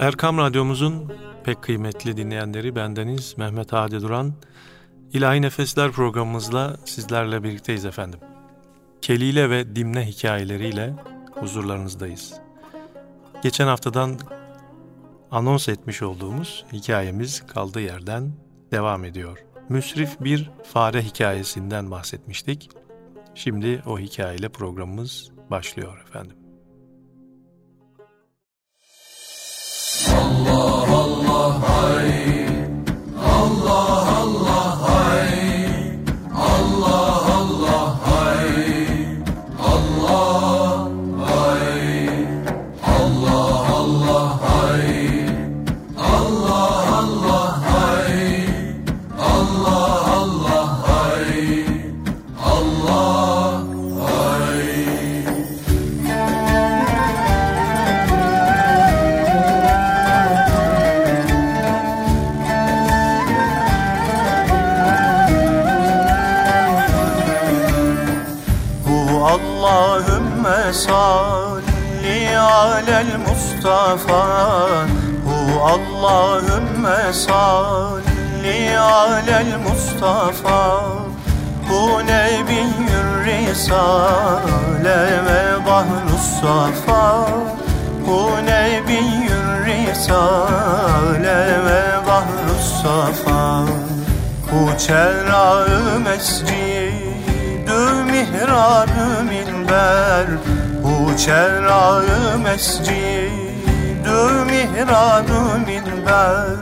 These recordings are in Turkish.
Erkam Radyomuzun pek kıymetli dinleyenleri bendeniz Mehmet Hadi Duran. İlahi Nefesler programımızla sizlerle birlikteyiz efendim. Kelile ve Dimne hikayeleriyle huzurlarınızdayız. Geçen haftadan anons etmiş olduğumuz hikayemiz kaldığı yerden devam ediyor. Müsrif bir fare hikayesinden bahsetmiştik. Şimdi o hikayeyle programımız başlıyor efendim. Allah Allah hay risale ve bahrus safa Hu çerrağı mescid Dü mihrabı minber. Bu çerrağı mescidü mihrabı minber.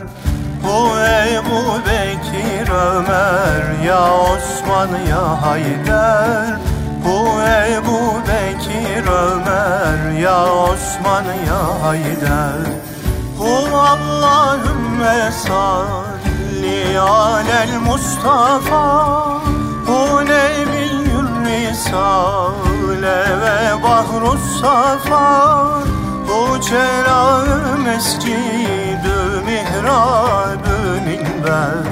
Bu Ebu Bekir Ömer Ya Osman ya Hayder. Bu Ebu Bekir Ömer Ya Osman ya Hayder Bu Allahümme salli alel Mustafa. Bu Nebi Risale ve Bahrus Safa. Bu çelağı mescidü mihrabı minber.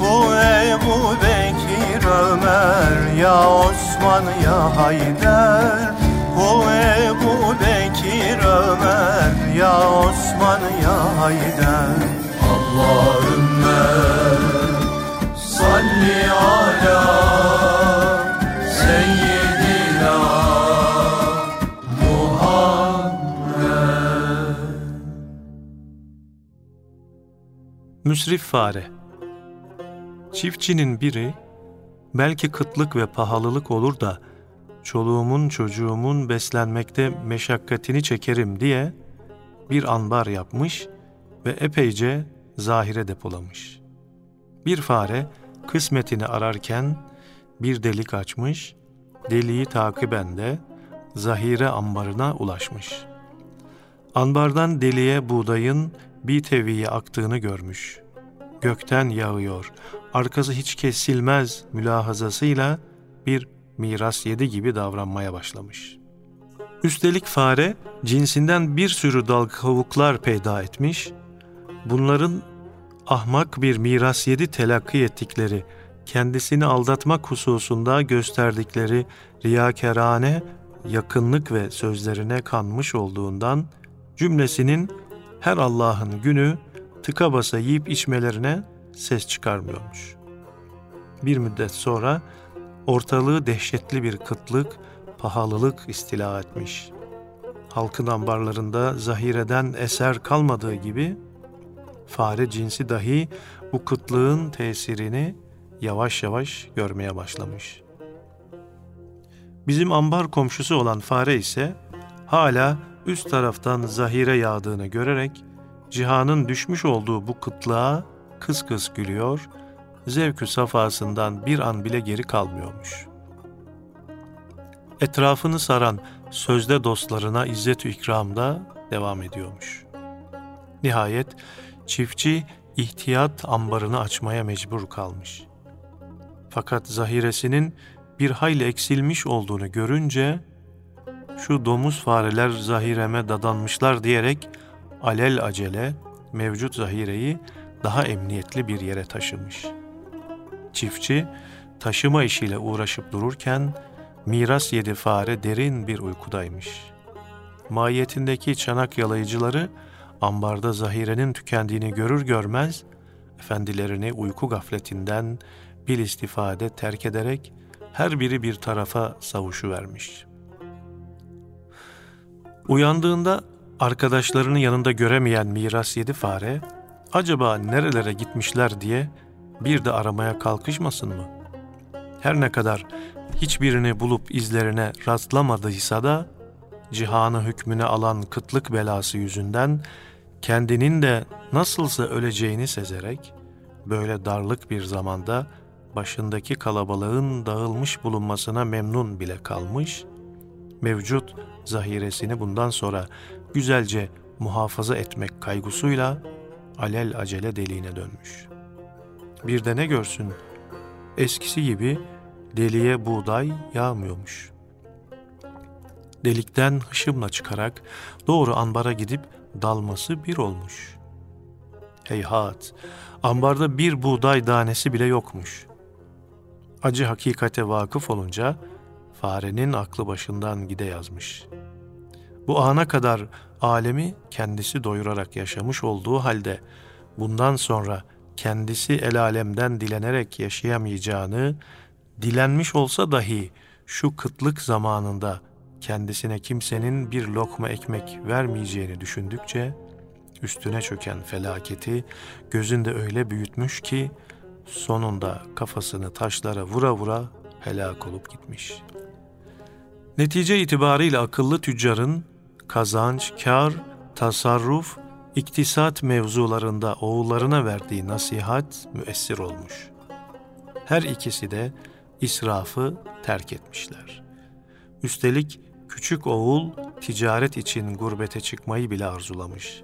Bu Ebu Bekir Ömer ya Osman ya Hayder. Bu Ebu Bekir Ömer ya Osman ya Hayder Allahümme salli ala Müsrif fare. Çiftçinin biri belki kıtlık ve pahalılık olur da çoluğumun çocuğumun beslenmekte meşakkatini çekerim diye bir anbar yapmış ve epeyce zahire depolamış. Bir fare kısmetini ararken bir delik açmış, deliği takiben de zahire ambarına ulaşmış. Anbardan deliğe buğdayın bir teviye aktığını görmüş. Gökten yağıyor, arkası hiç kesilmez mülahazasıyla bir miras yedi gibi davranmaya başlamış. Üstelik fare cinsinden bir sürü dal kavuklar peyda etmiş, bunların ahmak bir miras yedi telakki ettikleri, kendisini aldatmak hususunda gösterdikleri riyakerane yakınlık ve sözlerine kanmış olduğundan cümlesinin her Allah'ın günü tıka basa yiyip içmelerine ses çıkarmıyormuş. Bir müddet sonra ortalığı dehşetli bir kıtlık, pahalılık istila etmiş. Halkın ambarlarında zahireden eser kalmadığı gibi fare cinsi dahi bu kıtlığın tesirini yavaş yavaş görmeye başlamış. Bizim ambar komşusu olan fare ise hala üst taraftan zahire yağdığını görerek cihanın düşmüş olduğu bu kıtlığa kıs kıs gülüyor, zevkü safasından bir an bile geri kalmıyormuş. Etrafını saran sözde dostlarına izzet-ü ikramda devam ediyormuş. Nihayet çiftçi ihtiyat ambarını açmaya mecbur kalmış. Fakat zahiresinin bir hayli eksilmiş olduğunu görünce şu domuz fareler zahireme dadanmışlar diyerek alel acele mevcut zahireyi daha emniyetli bir yere taşımış. Çiftçi taşıma işiyle uğraşıp dururken miras yedi fare derin bir uykudaymış. Mahiyetindeki çanak yalayıcıları ambarda zahirenin tükendiğini görür görmez efendilerini uyku gafletinden bil istifade terk ederek her biri bir tarafa savuşu vermiş. Uyandığında arkadaşlarını yanında göremeyen miras yedi fare, acaba nerelere gitmişler diye bir de aramaya kalkışmasın mı? Her ne kadar hiçbirini bulup izlerine rastlamadıysa da, cihanı hükmüne alan kıtlık belası yüzünden kendinin de nasılsa öleceğini sezerek, böyle darlık bir zamanda başındaki kalabalığın dağılmış bulunmasına memnun bile kalmış, mevcut zahiresini bundan sonra güzelce muhafaza etmek kaygısıyla alel acele deliğine dönmüş. Bir de ne görsün, eskisi gibi deliğe buğday yağmıyormuş. Delikten hışımla çıkarak doğru ambara gidip dalması bir olmuş. Heyhat, ambarda bir buğday tanesi bile yokmuş. Acı hakikate vakıf olunca farenin aklı başından gide yazmış. Bu ana kadar alemi kendisi doyurarak yaşamış olduğu halde bundan sonra kendisi el alemden dilenerek yaşayamayacağını, dilenmiş olsa dahi şu kıtlık zamanında kendisine kimsenin bir lokma ekmek vermeyeceğini düşündükçe üstüne çöken felaketi gözünde öyle büyütmüş ki sonunda kafasını taşlara vura vura helak olup gitmiş. Netice itibarıyla akıllı tüccarın kazanç, kar, tasarruf, iktisat mevzularında oğullarına verdiği nasihat müessir olmuş. Her ikisi de israfı terk etmişler. Üstelik küçük oğul ticaret için gurbete çıkmayı bile arzulamış.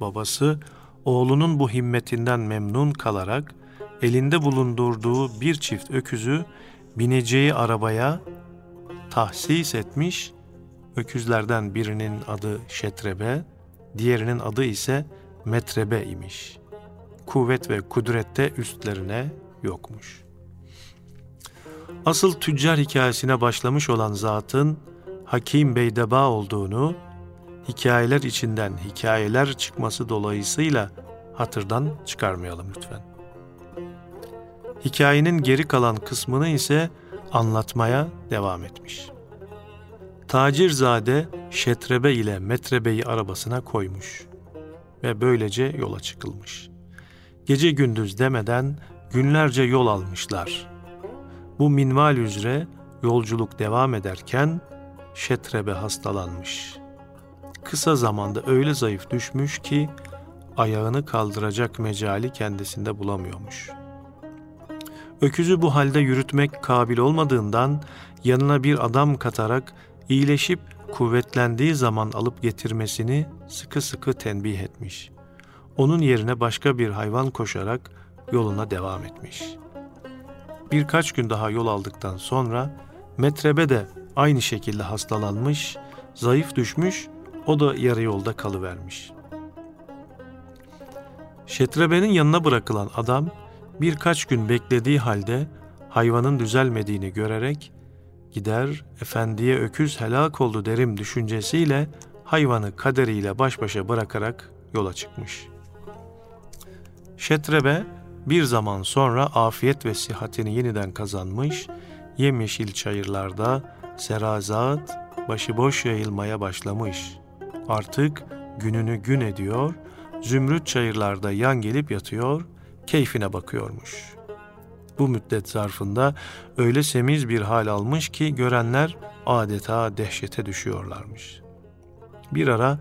Babası oğlunun bu himmetinden memnun kalarak elinde bulundurduğu bir çift öküzü bineceği arabaya tahsis etmiş. Öküzlerden birinin adı Şetrebe, diğerinin adı ise Metrebe imiş. Kuvvet ve kudrette üstlerine yokmuş. Asıl tüccar hikayesine başlamış olan zatın Hakim Beydeba olduğunu, hikayeler içinden hikayeler çıkması dolayısıyla hatırdan çıkarmayalım lütfen. Hikayenin geri kalan kısmını ise anlatmaya devam etmiş. Tacirzade Şetrebe ile Metrebe'yi arabasına koymuş ve böylece yola çıkılmış. Gece gündüz demeden günlerce yol almışlar. Bu minval üzere yolculuk devam ederken Şetrebe hastalanmış. Kısa zamanda öyle zayıf düşmüş ki ayağını kaldıracak mecali kendisinde bulamıyormuş. Öküzü bu halde yürütmek kabil olmadığından yanına bir adam katarak iyileşip kuvvetlendiği zaman alıp getirmesini sıkı sıkı tenbih etmiş. Onun yerine başka bir hayvan koşarak yoluna devam etmiş. Birkaç gün daha yol aldıktan sonra Metrebe de aynı şekilde hastalanmış, zayıf düşmüş, o da yarı yolda kalıvermiş. Şetrebe'nin yanına bırakılan adam birkaç gün beklediği halde hayvanın düzelmediğini görerek gider efendiye öküz helak oldu derim düşüncesiyle hayvanı kaderiyle baş başa bırakarak yola çıkmış. Şetrebe bir zaman sonra afiyet ve sihatini yeniden kazanmış, yemyeşil çayırlarda serazat başıboş yayılmaya başlamış. Artık gününü gün ediyor, zümrüt çayırlarda yan gelip yatıyor, keyfine bakıyormuş. Bu müddet zarfında öyle semiz bir hal almış ki görenler adeta dehşete düşüyorlarmış. Bir ara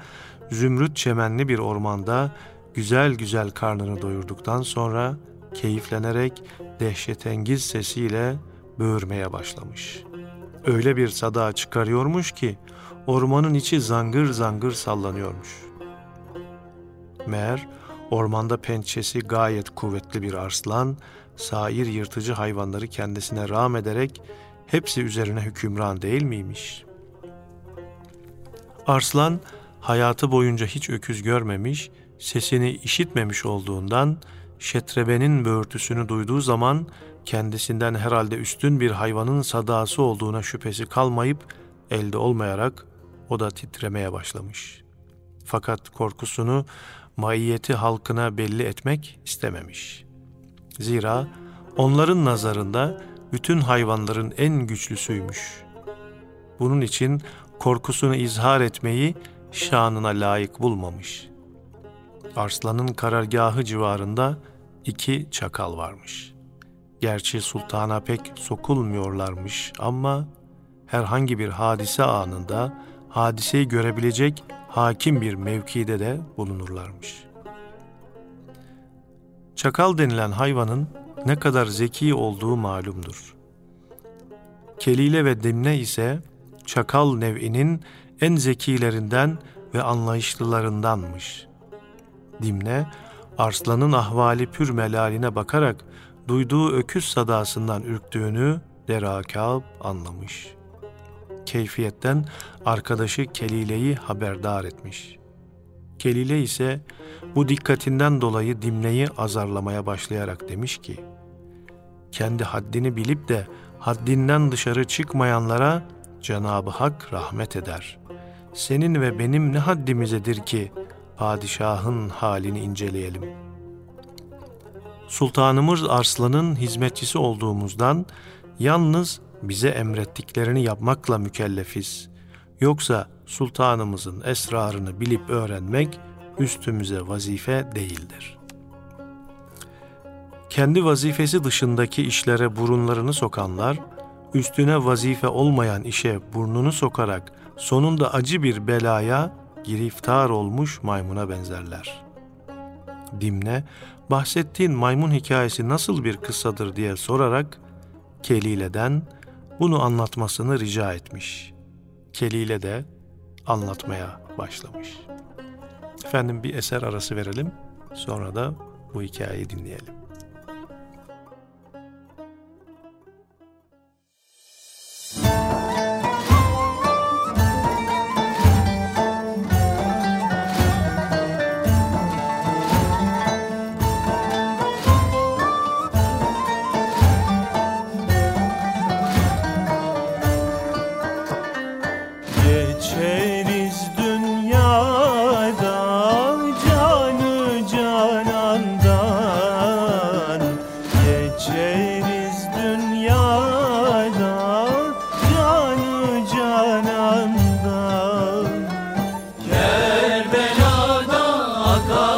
zümrüt çemenli bir ormanda güzel güzel karnını doyurduktan sonra keyiflenerek dehşetengiz sesiyle böğürmeye başlamış. Öyle bir sada çıkarıyormuş ki ormanın içi zangır zangır sallanıyormuş. Meğer ormanda pençesi gayet kuvvetli bir arslan, sair yırtıcı hayvanları kendisine rağm ederek hepsi üzerine hükümran değil miymiş? Arslan hayatı boyunca hiç öküz görmemiş, sesini işitmemiş olduğundan şetrebenin böğürtüsünü duyduğu zaman kendisinden herhalde üstün bir hayvanın sadası olduğuna şüphesi kalmayıp elde olmayarak o da titremeye başlamış. Fakat korkusunu maiyeti halkına belli etmek istememiş. Zira onların nazarında bütün hayvanların en güçlüsüymüş. Bunun için korkusunu izhar etmeyi şanına layık bulmamış. Arslan'ın karargahı civarında iki çakal varmış. Gerçi sultana pek sokulmuyorlarmış ama herhangi bir hadise anında hadiseyi görebilecek hakim bir mevkide de bulunurlarmış. Çakal denilen hayvanın ne kadar zeki olduğu malumdur. Kelile ve Dimne ise çakal nev'inin en zekilerinden ve anlayışlılarındanmış. Dimne, Arslan'ın ahvali pür melaline bakarak duyduğu öküz sadasından ürktüğünü derakab anlamış. Keyfiyetten arkadaşı Kelile'yi haberdar etmiş. Kelile ise bu dikkatinden dolayı Dimne'yi azarlamaya başlayarak demiş ki, kendi haddini bilip de haddinden dışarı çıkmayanlara Cenab-ı Hak rahmet eder. Senin ve benim ne haddimizedir ki padişahın halini inceleyelim. Sultanımız Arslan'ın hizmetçisi olduğumuzdan yalnız bize emrettiklerini yapmakla mükellefiz. Yoksa sultanımızın esrarını bilip öğrenmek üstümüze vazife değildir. Kendi vazifesi dışındaki işlere burunlarını sokanlar, üstüne vazife olmayan işe burnunu sokarak sonunda acı bir belaya giriftar olmuş maymuna benzerler. Dimne, bahsettiğin maymun hikayesi nasıl bir kıssadır diye sorarak Kelile'den bunu anlatmasını rica etmiş. Kelile de anlatmaya başlamış. Efendim bir eser arası verelim, sonra da bu hikayeyi dinleyelim. Oh.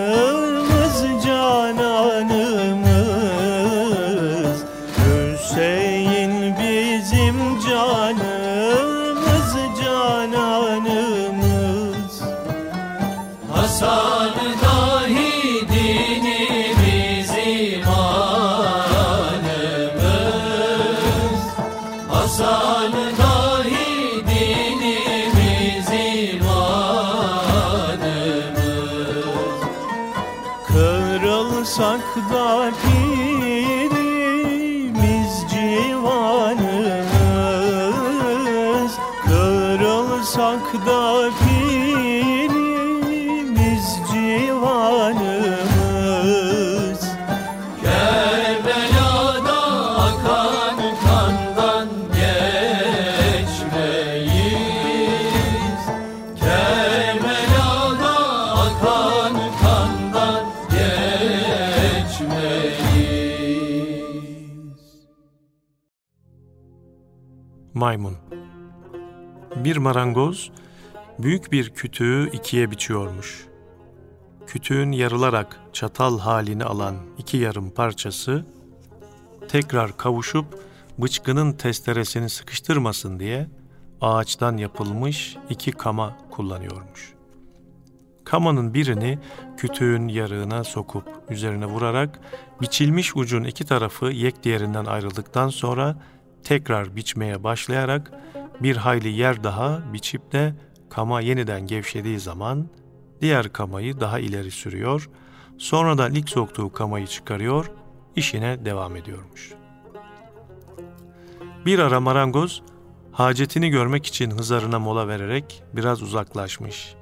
Oh. Maymun Bir marangoz büyük bir kütüğü ikiye biçiyormuş. Kütüğün yarılarak çatal halini alan iki yarım parçası tekrar kavuşup bıçkının testeresini sıkıştırmasın diye ağaçtan yapılmış iki kama kullanıyormuş. Kamanın birini kütüğün yarığına sokup üzerine vurarak biçilmiş ucun iki tarafı yek diğerinden ayrıldıktan sonra tekrar biçmeye başlayarak bir hayli yer daha biçip de kama yeniden gevşediği zaman diğer kamayı daha ileri sürüyor, sonradan ilk soktuğu kamayı çıkarıyor, işine devam ediyormuş. Bir ara marangoz hacetini görmek için hızarına mola vererek biraz uzaklaşmış.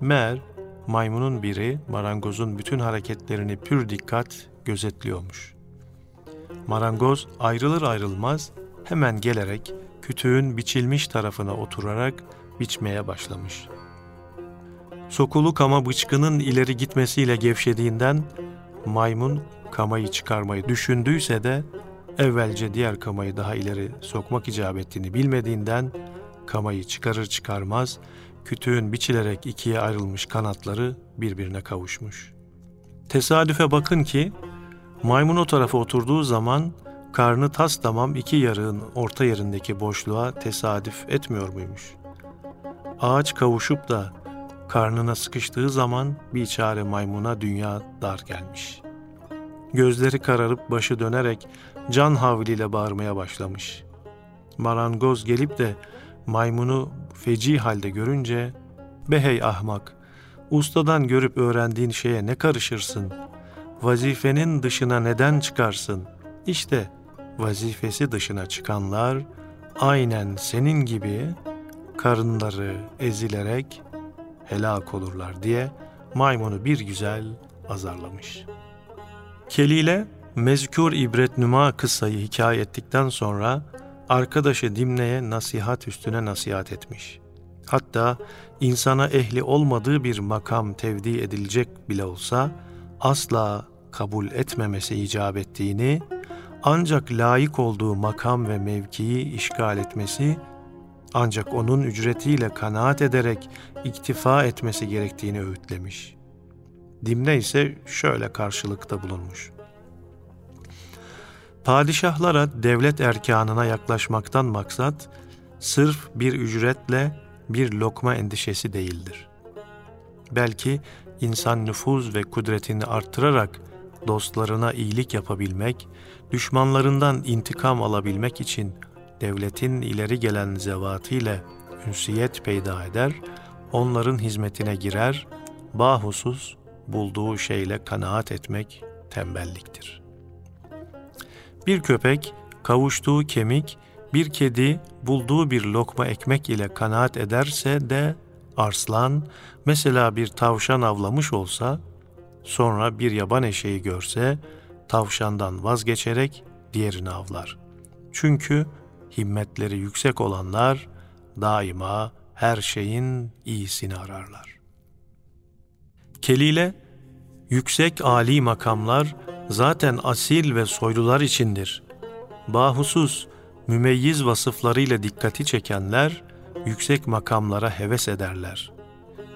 Meğer maymunun biri marangozun bütün hareketlerini pür dikkat gözetliyormuş. Marangoz ayrılır ayrılmaz hemen gelerek kütüğün biçilmiş tarafına oturarak biçmeye başlamış. Sokulu kama bıçkının ileri gitmesiyle gevşediğinden maymun kamayı çıkarmayı düşündüyse de evvelce diğer kamayı daha ileri sokmak icap ettiğini bilmediğinden kamayı çıkarır çıkarmaz kütüğün biçilerek ikiye ayrılmış kanatları birbirine kavuşmuş. Tesadüfe bakın ki maymun o tarafa oturduğu zaman karnı tas tamam iki yarığın orta yerindeki boşluğa tesadüf etmiyor muymuş? Ağaç kavuşup da karnına sıkıştığı zaman bir çare maymuna dünya dar gelmiş. Gözleri kararıp başı dönerek can havliyle bağırmaya başlamış. Marangoz gelip de maymunu feci halde görünce "Be hey ahmak, ustadan görüp öğrendiğin şeye ne karışırsın? Vazifenin dışına neden çıkarsın? İşte vazifesi dışına çıkanlar aynen senin gibi karınları ezilerek helak olurlar diye maymunu bir güzel azarlamış. Kelile mezkur ibret nüma kıssayı hikaye ettikten sonra arkadaşı Dimne'ye nasihat üstüne nasihat etmiş. Hatta insana ehli olmadığı bir makam tevdi edilecek bile olsa asla kabul etmemesi icap ettiğini, ancak layık olduğu makam ve mevkiyi işgal etmesi, ancak onun ücretiyle kanaat ederek iktifa etmesi gerektiğini öğütlemiş. Dimne ise şöyle karşılıkta bulunmuş. Padişahlara devlet erkanına yaklaşmaktan maksat, sırf bir ücretle bir lokma endişesi değildir. Belki insan nüfuz ve kudretini arttırarak dostlarına iyilik yapabilmek, düşmanlarından intikam alabilmek için devletin ileri gelen zevatıyla ünsiyet peyda eder, onların hizmetine girer, bahusus bulduğu şeyle kanaat etmek tembelliktir. Bir köpek kavuştuğu kemik, bir kedi bulduğu bir lokma ekmek ile kanaat ederse de arslan mesela bir tavşan avlamış olsa sonra bir yaban eşeği görse tavşandan vazgeçerek diğerini avlar. Çünkü himmetleri yüksek olanlar daima her şeyin iyisini ararlar. Kelile, yüksek âli makamlar zaten asil ve soylular içindir. Bahusuz, mümeyyiz vasıflarıyla dikkati çekenler, yüksek makamlara heves ederler.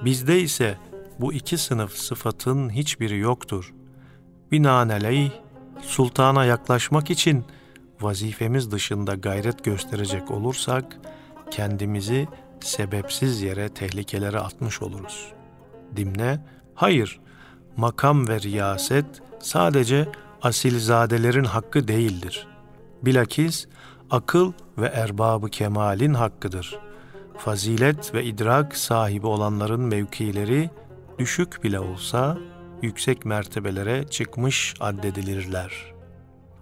Bizde ise bu iki sınıf sıfatın hiçbiri yoktur. Binaenaleyh sultana yaklaşmak için vazifemiz dışında gayret gösterecek olursak kendimizi sebepsiz yere tehlikelere atmış oluruz. Dimne, hayır, makam ve riyaset sadece asilzadelerin hakkı değildir. Bilakis akıl ve erbabı kemalin hakkıdır. Fazilet ve idrak sahibi olanların mevkileri düşük bile olsa yüksek mertebelere çıkmış addedilirler.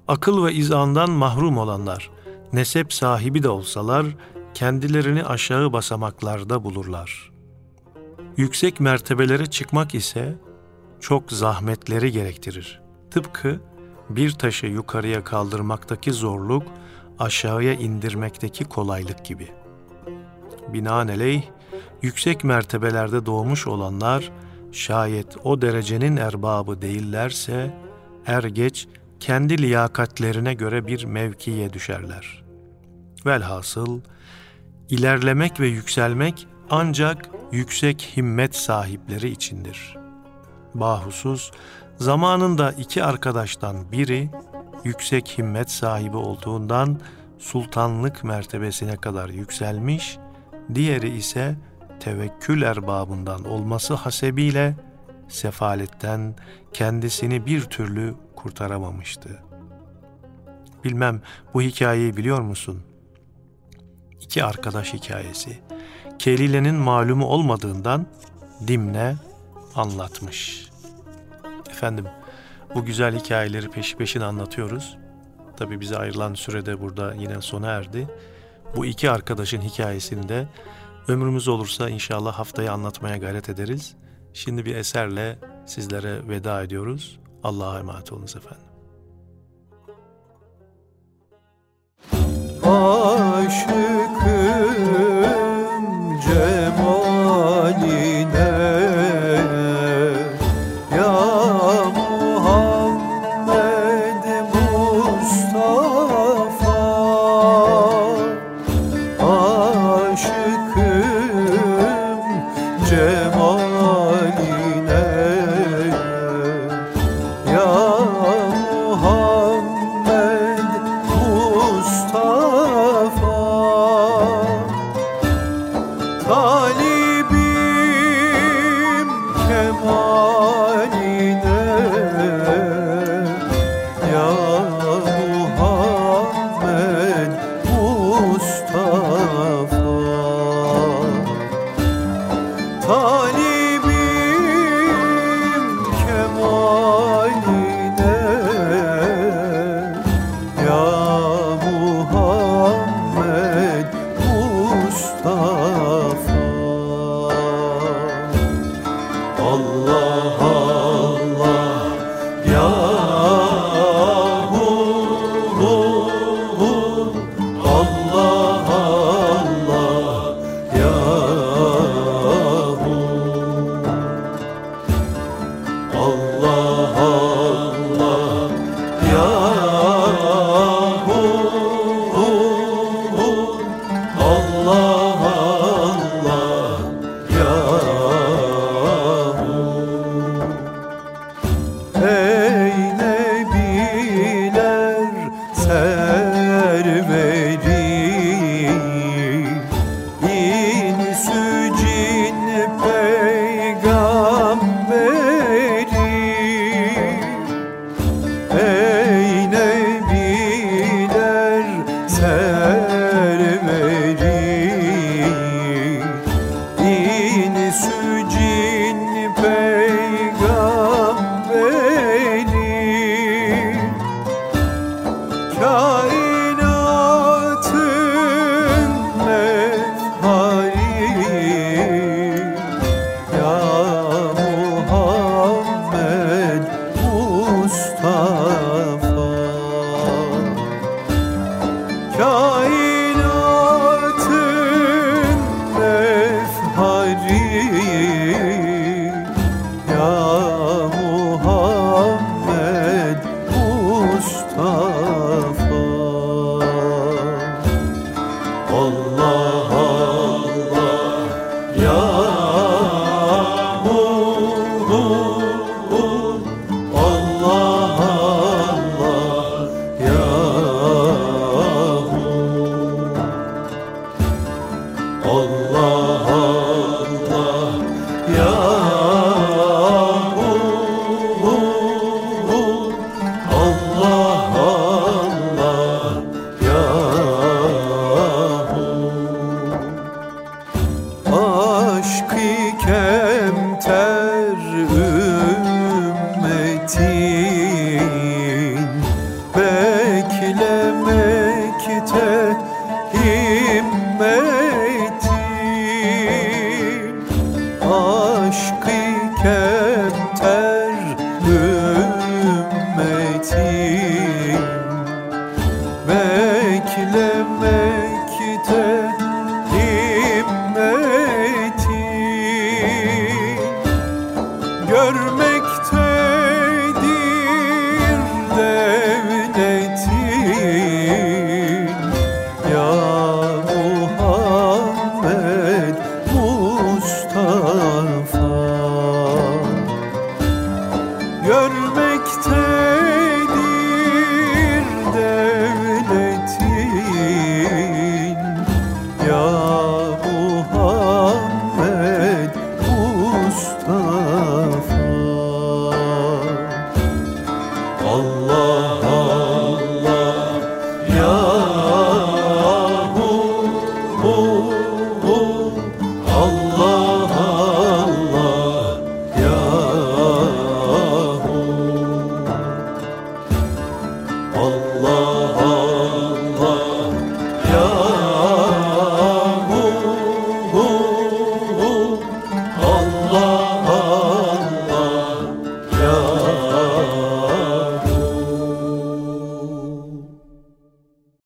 Akıl ve izandan mahrum olanlar, nesep sahibi de olsalar kendilerini aşağı basamaklarda bulurlar. Yüksek mertebelere çıkmak ise çok zahmetleri gerektirir. Tıpkı bir taşı yukarıya kaldırmaktaki zorluk, aşağıya indirmekteki kolaylık gibi. Binaenaleyh, yüksek mertebelerde doğmuş olanlar, şayet o derecenin erbabı değillerse, er geç kendi liyakatlerine göre bir mevkiye düşerler. Velhasıl, ilerlemek ve yükselmek ancak yüksek himmet sahipleri içindir. Bahusuz, zamanında iki arkadaştan biri yüksek himmet sahibi olduğundan sultanlık mertebesine kadar yükselmiş, diğeri ise tevekkül erbabından olması hasebiyle sefaletten kendisini bir türlü kurtaramamıştı. Bilmem bu hikayeyi biliyor musun? İki arkadaş hikayesi. Kelile'nin malumu olmadığından Dimne anlatmış. Efendim bu güzel hikayeleri peşi peşine anlatıyoruz. Tabi bize ayrılan sürede burada yine sona erdi. Bu iki arkadaşın hikayesini de ömrümüz olursa inşallah haftaya anlatmaya gayret ederiz. Şimdi bir eserle sizlere veda ediyoruz. Allah'a emanet olunuz efendim. Aşıkım